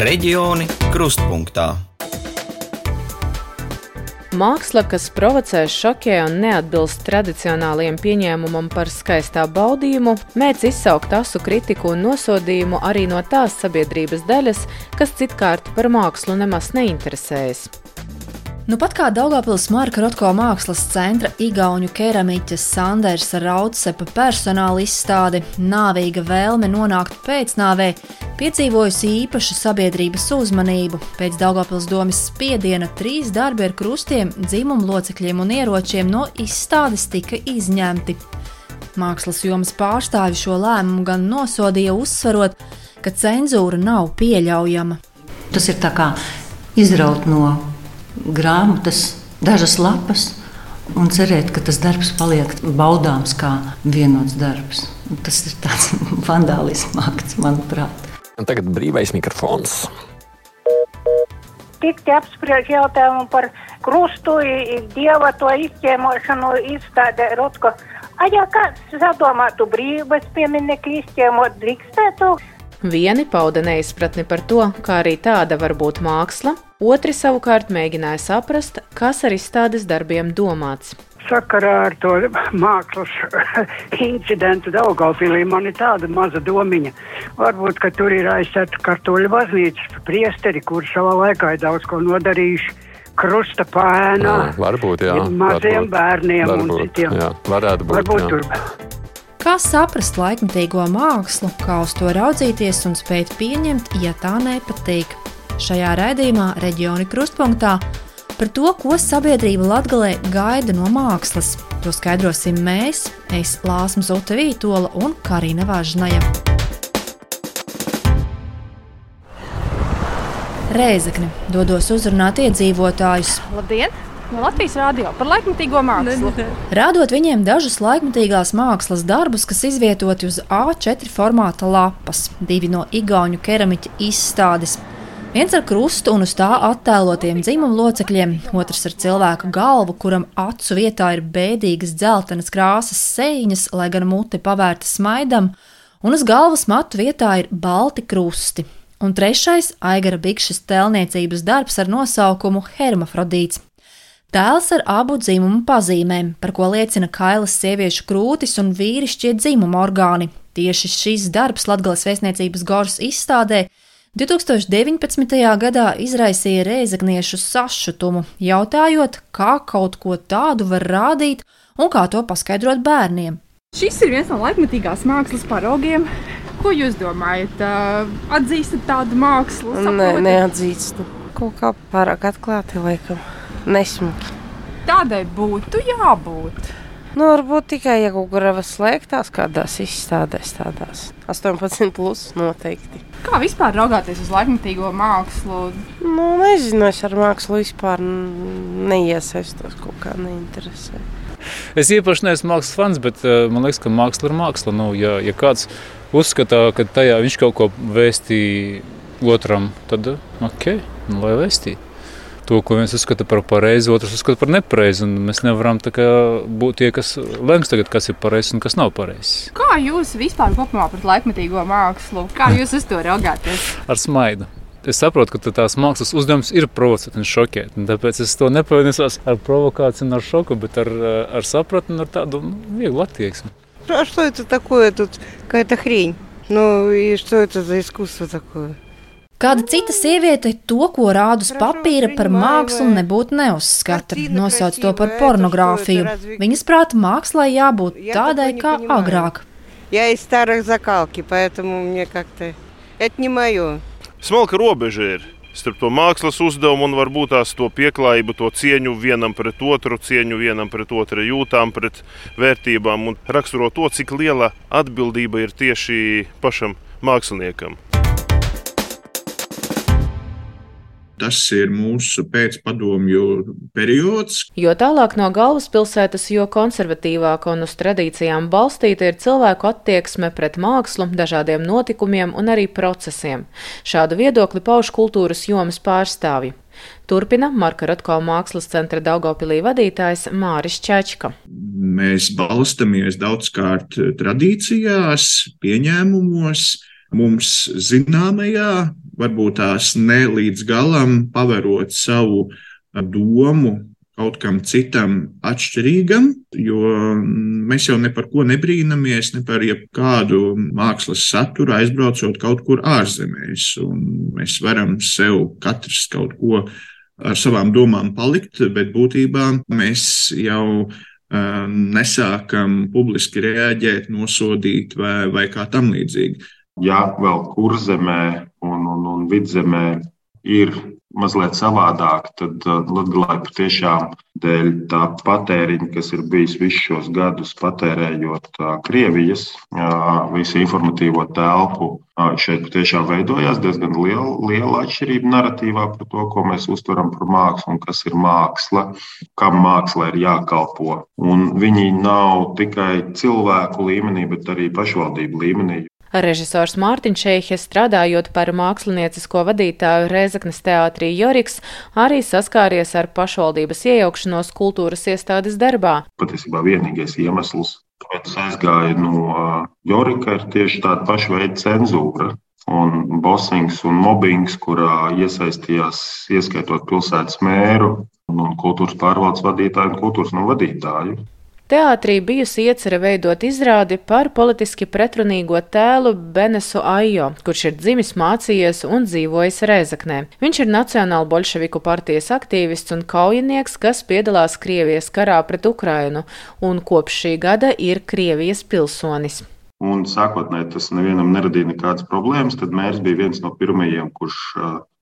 Reģioni krustpunktā. Māksla, kas provocē, šokē un neatbilst tradicionālajiem pieņēmumam par skaistā baudījumu, mēdz izsaukt asu kritiku un nosodījumu arī no tās sabiedrības daļas, kas citkārt par mākslu nemaz neinteresējas. Nu pat kā Daugopils Marka Rotko mākslas centra igauņu keramiķes Sanders Raudsepa personāla izstāde Nāvīga vēlme nonākt pēcnāvē piedzīvojusi īpašu sabiedrības uzmanību. Pēc Daugopils domas spiediena trīs darbi ar krustiem, dzimumu locekļiem un ieročiem no izstādes tika izņemti. Mākslas jomas pārstāvi šo lēmumu gan nosodīja uzsverot, ka cenzūra nav pieļaujama. Tas ir kā izraut no grāmatas, dažas lapas. Un cerēt, ka tas darbs paliek baudāms kā vienots darbs. Tas ir tāds vandālisms, manuprāt. Un tagad brīvais mikrofons. Tikti apspriež jautājumu par krustu, dieva to izķēmošanu, izstādē Rotko. A, ja kāds sadomātu brīvības pieminekļu izķēmot, drīkstētu? Vieni pauda neizpratni par to, kā arī tāda var būt māksla, otri savukārt mēģināja saprast, kas ar izstādes darbiem domāts. Sakarā ar to mākslas incidentu Daugaupīlī man ir tāda maza domiņa. Varbūt, ka tur ir aizsēta kartuļu baznīcas priesteri, kur savā laikā ir daudz ko nodarījuši krusta pēnā. Jā, varbūt, jā. Maziem varbūt, bērniem varbūt, un citiem. Jā, varētu būt. Varbūt jā. tur. Kā saprast laikmetīgo mākslu, kā uz to raudzīties un spēt pieņemt, ja tā nepatīk? Šajā raidījumā Reģioni Krustpunktā par to, ko sabiedrība Latvijā gaida no mākslas. To skaidrosim mēs, es Lāsma Zute Vītola un Karina Vāžnaja. Rēzekne dodos uzrunāt iedzīvotājus. Labdien! No Latvijas rādio par laikmatīgo mākslu. Rādot viņiem dažus laikmatīgās mākslas darbus, kas izvietoti uz A4 formāta lapas, divi no igauņu keramiķa izstādes. Viens ar krustu un uz tā attēlotiem dzimumu locekļiem, otrs ar cilvēku galvu, kuram acu vietā ir bēdīgas dzeltenas krāsas sēņas, lai gan mute pavērta smaidam, un uz galvas matu vietā ir balti krusti. Un trešais - Aigara Bikšas tēlniecības darbs ar nosaukumu Hermafrodīts. Tēls ar abu dzimumu pazīmēm, par ko liecina kailas sieviešu krūtis un vīrišķie dzimuma orgāni. Tieši šis darbs Latvijas vēstniecības Goras izstādē 2019. gadā izraisīja reizekniešu sašutumu, jautājot, kā kaut ko tādu var rādīt un kā to paskaidrot bērniem. Šis ir viens no laikmatīgās mākslas paraugiem. Ko jūs domājat? Atzīstat tādu mākslu? Nē, saprotat? neatzīstu. Kaut kā pārāk atklāti, laikam, nesmuki. Tādai būtu jābūt. Nu, varbūt tikai, ja kaut kur var slēgtās kādās izstādēs, tādās 18, plus noteikti. Kā vispār raugāties uz laikmatīgo mākslu? Nu, nezinu, es ar mākslu vispār neiesaistos, kaut kā neinteresē. Es īpaši neesmu mākslas fans, bet uh, man liekas, ka māksla ir māksla. Nu, ja, ja kāds uzskata, ka tajā viņš kaut ko vēstīja otram, tad uh, ok, nu, lai vēstītu To, ko viens uzskata par pareizi, otrs uzskata par nepareizi. un Mēs nevaram tā kā būt tie, kas lems tagad, kas ir pareizs un kas nav pareizs. Kā jūs vispār kopumā pret laikmatīgo mākslu? Kā jūs uz to raugāties? Ar smaidu. Es saprotu, ka tās mākslas uzdevums ir provocēt un šokēt. Un tāpēc es to nepavienoju ar provokāciju un ar šoku, bet ar, ar sapratni un ar tādu nu, vieglu attieksmi. А что это такое тут? Какая-то хрень. Ну, и что это за искусство такое? Kāda cita sieviete to, ko rāda uz papīra par mākslu, nebūtu neuzskata. Nosauc to par pornogrāfiju. Viņas prāta mākslai jābūt tādai kā agrāk. Я из старых закалки, поэтому мне как-то... Это не мое. Smalka robeža ir starp to mākslas uzdevumu un varbūt tās to pieklājību, to cieņu vienam pret otru, cieņu vienam pret otru jūtām, pret vērtībām un raksturo to, cik liela atbildība ir tieši pašam māksliniekam. Tas ir mūsu pēcpadomju periods. Jo tālāk no galvaspilsētas, jo konservatīvāka un uz tradīcijām balstīta ir cilvēku attieksme pret mākslu, dažādiem notikumiem un arī procesiem. Šādu viedokli pauž kultūras jomas pārstāvji. Turpina Marka Rotko mākslas centra Daugopilī vadītājs Māris Čačka. Mēs balstamies daudzkārt tradīcijās, pieņēmumos, mums zināmajā varbūt tās ne līdz galam paverot savu domu kaut kam citam atšķirīgam, jo mēs jau ne par ko nebrīnamies, ne par jebkādu mākslas saturu aizbraucot kaut kur ārzemēs. Un mēs varam sev katrs kaut ko ar savām domām palikt, bet būtībā mēs jau nesākam publiski reaģēt, nosodīt vai, vai kā tam līdzīgi. Ja vēl kurzemē un, un, un vidzemē ir mazliet savādāk, tad Latvijā patiešām dēļ tā patēriņa, kas ir bijis visus šos gadus, patērējot Krievijas visu informatīvo telpu, šeit patiešām veidojās diezgan liela, liela atšķirība narratīvā par to, ko mēs uztveram par mākslu un kas ir māksla, kam māksla ir jākalpo. Un viņi nav tikai cilvēku līmenī, bet arī pašvaldību līmenī. Režisors Mārtiņš Šeihe, strādājot par māksliniecisko vadītāju Rēzaknes teātrī Joriks, arī saskāries ar pašvaldības iejaukšanos kultūras iestādes darbā. Patiesībā vienīgais iemesls, kāpēc aizgāja no Jorika, ir tieši tāda paša veida cenzūra. Un bosings un mobbings, kurā iesaistījās ieskaitot pilsētas mēru un kultūras pārvaldes vadītāju un kultūras no vadītāju. Teātrī bijusi iecerē veidot izrādi par politiski pretrunīgo tēlu Benesu Ajo, kurš ir dzimis, mācījies un dzīvojis Rēzaknē. Viņš ir Nacionāla bolševiku partijas aktīvists un kaujinieks, kas piedalās Krievijas karā pret Ukrainu un kopš šī gada ir Krievijas pilsonis. Un sākotnēji tas nevienam neradīja nekādas problēmas. Tad mērs bija viens no pirmajiem, kurš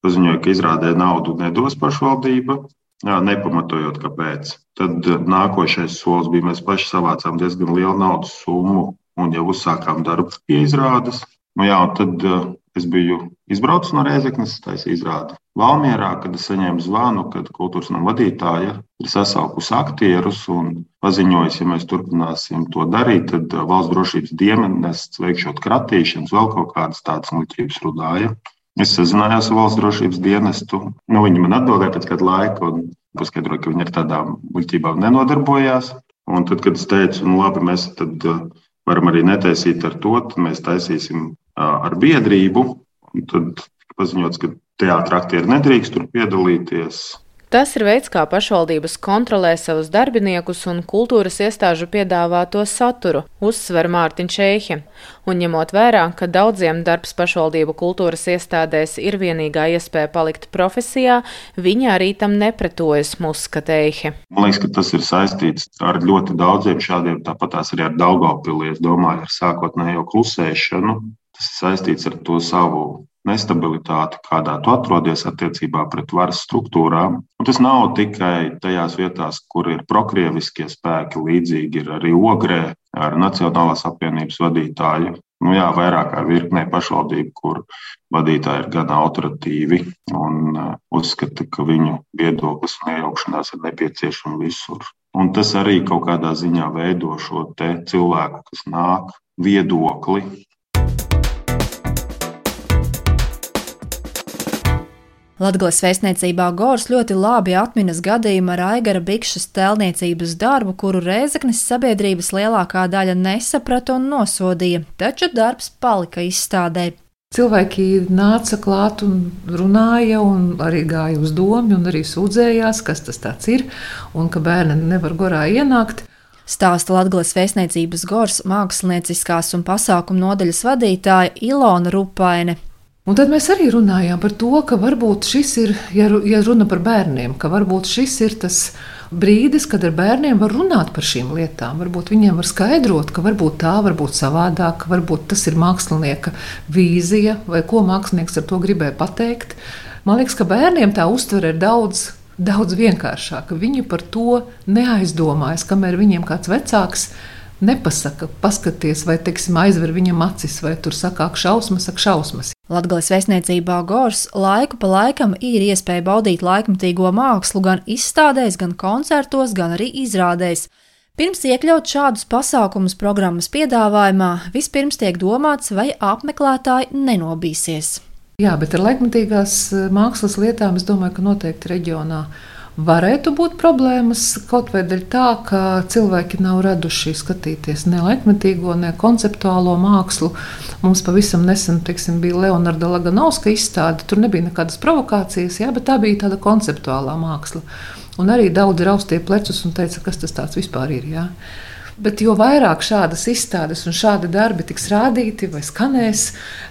paziņoja, ka izrādē naudu nedos pašvaldība. Jā, nepamatojot, kāpēc. Tad eh, nākošais solis bija, mēs paši savācām diezgan lielu naudas summu un jau uzsākām darbu pie izrādes. Nu, jā, tad uh, es biju izbraucis no Rēzeknes, taisīju izrādi Valmjerā, kad es saņēmu zvanu, kad kultūras nama vadītāja ir sasaukusi aktierus un paziņojusi, ja mēs turpināsim to darīt, tad uh, valsts drošības dienests veikšot kratīšanas, vēl kaut kādas tādas muļķības rudāja. Es sazinājos ar valsts drošības dienestu. Nu, viņi man atbildēja pēc kāda laika un paskaidroja, ka viņi ar tādām muļķībām nenodarbojās. Un tad, kad es teicu, nu, labi, mēs uh, varam arī netaisīt ar to, tad mēs taisīsim uh, ar biedrību. Tad paziņots, ka teātris aktieri nedrīkst tur piedalīties. Tas ir veids, kā pašvaldības kontrolē savus darbiniekus un kultūras iestāžu piedāvāto saturu, uzsver Mārtiņš Eihe. Un ņemot vērā, ka daudziem darbs pašvaldību kultūras iestādēs ir vienīgā iespēja palikt profesijā, viņi arī tam nepretojas, uzskata Eihe. Man liekas, ka tas ir saistīts ar ļoti daudziem šādiem, tāpat arī ar Daugavpili, es domāju, ar sākotnējo klusēšanu. Tas ir saistīts ar to savu nestabilitāti, kādā tu atrodies attiecībā pret varas struktūrām. Un tas nav tikai tajās vietās, kur ir prokrieviskie spēki, līdzīgi ir arī ogrē ar Nacionālās apvienības vadītāju. Nu, jā, vairāk kā virknē pašvaldību, kur vadītāji ir gan autoritīvi un uh, uzskata, ka viņu viedoklis un iejaukšanās ir nepieciešama visur. Un tas arī kaut kādā ziņā veido šo cilvēku, kas nāk, viedokli Latgales vēstniecībā Gors ļoti labi atminas gadījumu ar Aigara Bikšas tēlniecības darbu, kuru Rēzaknes sabiedrības lielākā daļa nesaprata un nosodīja, taču darbs palika izstādē. Cilvēki nāca klāt un runāja, un arī gāja uz domu, un arī sūdzējās, kas tas ir, un ka bērni nevar gorā ienākt. Stāsta Latvijas vēstniecības gors mākslinieckās un pasākumu nodaļas vadītāja Ilona Rupaine. Un tad mēs arī runājām par to, ka varbūt šis ir, ja, ja runa par bērniem, ka varbūt šis ir tas brīdis, kad ar bērniem var runāt par šīm lietām. Varbūt viņiem var skaidrot, ka varbūt tā var būt savādāk, varbūt tas ir mākslinieka vīzija vai ko mākslinieks ar to gribēja pateikt. Man liekas, ka bērniem tā uztvere ir daudz. Daudz vienkāršāka. Viņi par to neaizdomājas, kamēr viņiem kāds vecāks nepasaka, paskaties, vai teiksim, aizver viņam acis, vai tur sakāk šausmas, saka šausmas. Latvijas vēstniecībā Gors laiku pa laikam ir iespēja baudīt laikmatīgo mākslu gan izstādēs, gan koncertos, gan arī izrādēs. Pirms iekļaut šādus pasākumus programmas piedāvājumā, vispirms tiek domāts, vai apmeklētāji nenobīsies. Jā, bet ar laikmatīgās eh, mākslas lietām es domāju, ka noteikti reģionā varētu būt problēmas kaut vai dēļ tā, ka cilvēki nav raduši skatīties ne laikmetīgo, ne konceptuālo mākslu. Mums pavisam nesen teiksim, bija Leonarda Laganovska izstāde. Tur nebija nekādas provokācijas, jā, bet tā bija tāda konceptuālā māksla. Un arī daudzi raustīja plecus un teica, kas tas vispār ir. Jā. Bet jo vairāk šādas izstādes un šādi darbi tiks rādīti vai skanēs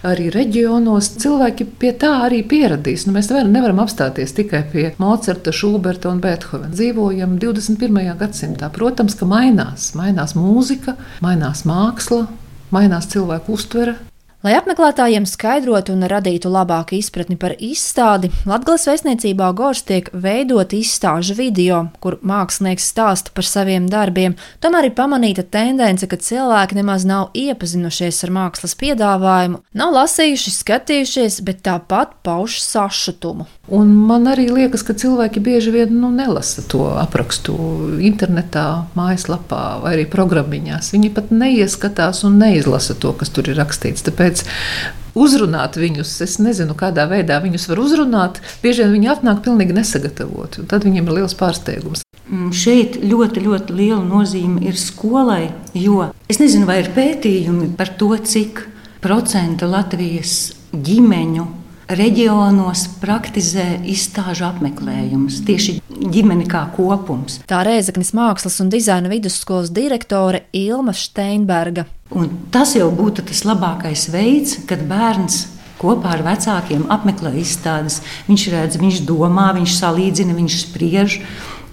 arī reģionos, cilvēki pie tā arī pieradīs. Nu, mēs nevaram apstāties tikai pie Mocerta, Šuberta un Beethovena. Dzīvojam 21. gadsimtā. Protams, ka mainās. Mainās mūzika, mainās māksla, mainās cilvēku uztvere. Lai apmeklētājiem skaidrotu un radītu labāku izpratni par izstādi, Latvijas vēstniecībā Gors tiek veidot izstāžu video, kur mākslinieks stāsta par saviem darbiem. Tomēr ir pamanīta tendence, ka cilvēki nemaz nav iepazinušies ar mākslas piedāvājumu, nav lasījuši, skatījušies, bet tāpat pauž sašutumu. Un man arī liekas, ka cilvēki bieži vien nu, nelasa to aprakstu internetā, mājaslapā vai arī programmiņās. Viņi pat neieskatās un neizlasa to, kas tur ir rakstīts. Tāpēc uzrunāt viņus, es nezinu, kādā veidā viņus var uzrunāt. Bieži vien viņi atnāk pilnīgi nesagatavoti, un tad viņiem ir liels pārsteigums. Mm, šeit ļoti, ļoti liela nozīme ir skolai, jo es nezinu, vai ir pētījumi par to, cik procentu Latvijas ģimeņu reģionos praktizē izstāžu apmeklējumus, tieši ģimeni kā kopums. Tā Rēzaknis mākslas un dizaina vidusskolas direktore Ilma Steinberga. Un tas jau būtu tas labākais veids, kad bērns kopā ar vecākiem apmeklē izstādes. Viņš redz, viņš domā, viņš salīdzina, viņš spriež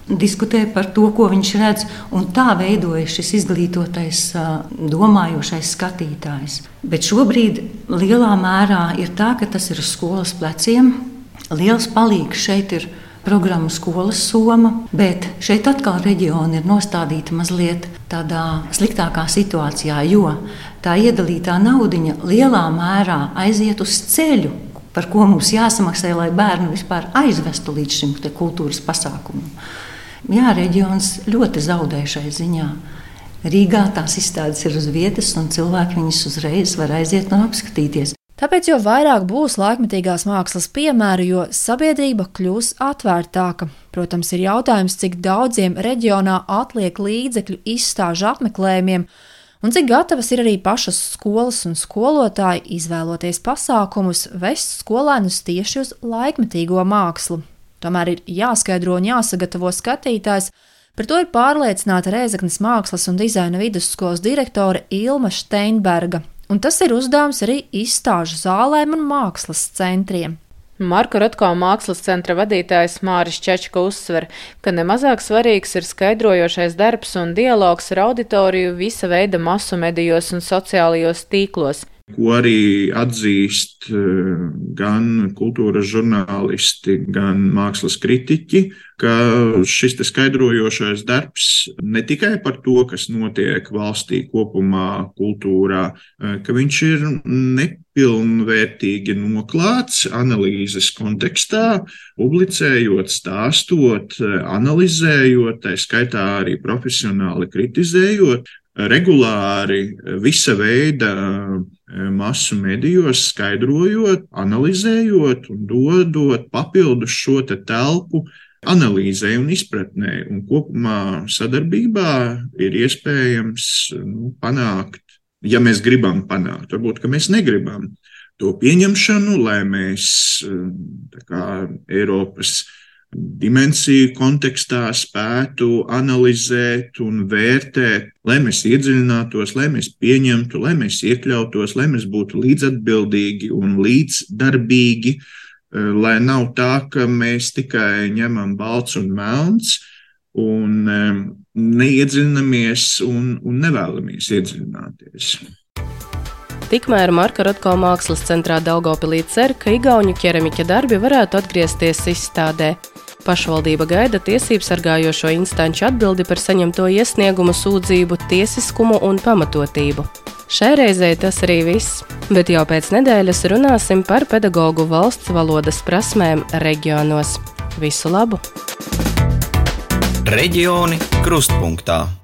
diskutē par to, ko viņš redz, un tā veidojas šis izglītotais, domājošais skatītājs. Bet šobrīd lielā mērā ir tā, ka tas ir uz skolas pleciem. Liels palīgs šeit ir programmu skolas soma, bet šeit atkal reģioni ir nostādīti mazliet tādā sliktākā situācijā, jo tā iedalītā naudiņa lielā mērā aiziet uz ceļu, par ko mums jāsamaksā, lai bērnu vispār aizvestu līdz šim kultūras pasākumam. Jā, reģions ļoti zaudē šai ziņā. Rīgā tās izstādes ir uz vietas, un cilvēki viņus uzreiz var aiziet un apskatīties. Tāpēc jo vairāk būs laikmetīgās mākslas piemēru, jo sabiedrība kļūs atvērtāka. Protams, ir jautājums, cik daudziem reģionā atliek līdzekļu izstāžu apmeklējumiem, un cik gatavas ir arī pašas skolas un skolotāji izvēloties pasākumus, vest skolēnus tieši uz laikmetīgo mākslu. Tomēr ir jāskaidro un jāsagatavo skatītājs. Par to ir pārliecināta Rēzaknes mākslas un dizaina vidusskolas direktore Ilma Steinberga, un tas ir uzdevums arī izstāžu zālēm un mākslas centriem. Marka Rotko mākslas centra vadītājs Māris Čečko uzsver, ka nemazāk svarīgs ir skaidrojošais darbs un dialogs ar auditoriju visa veida masu medijos un sociālajos tīklos ko arī atzīst eh, gan kultūras žurnālisti, gan mākslas kritiķi, ka šis skaidrojošais darbs ne tikai par to, kas notiek valstī kopumā, kultūrā, eh, ka viņš ir nepilnvērtīgi noklāts analīzes kontekstā, publicējot, stāstot, analizējot, tā skaitā arī profesionāli kritizējot, regulāri visa veida eh, masu medijos, skaidrojot, analizējot un dodot papildus šo te telpu analīzē un izpratnē. Un kopumā sadarbībā ir iespējams nu, panākt, ja mēs gribam panākt, varbūt mēs negribam to pieņemšanu, lai mēs eh, kā Eiropas dimensiju kontekstā spētu analizēt un vērtēt, lai mēs iedziļinātos, lai mēs pieņemtu, lai mēs iekļautos, lai mēs būtu līdzatbildīgi un līdzdarbīgi, eh, lai nav tā, ka mēs tikai ņemam balts un melns un eh, neiedziļināmies un, un nevēlamies iedziļināties. Tikmēr Marka Rotko mākslas centrā Daugopilī cer, ka igauņu ķeramiķa darbi varētu atgriezties izstādē. Pašvaldība gaida tiesību sargājošo instanču atbildi par saņemto iesniegumu sūdzību, tiesiskumu un pamatotību. Šai reizei tas arī viss, bet jau pēc nedēļas runāsim par pedagoģu valsts valodas prasmēm reģionos. Visu labu! Reģioni krustpunktā.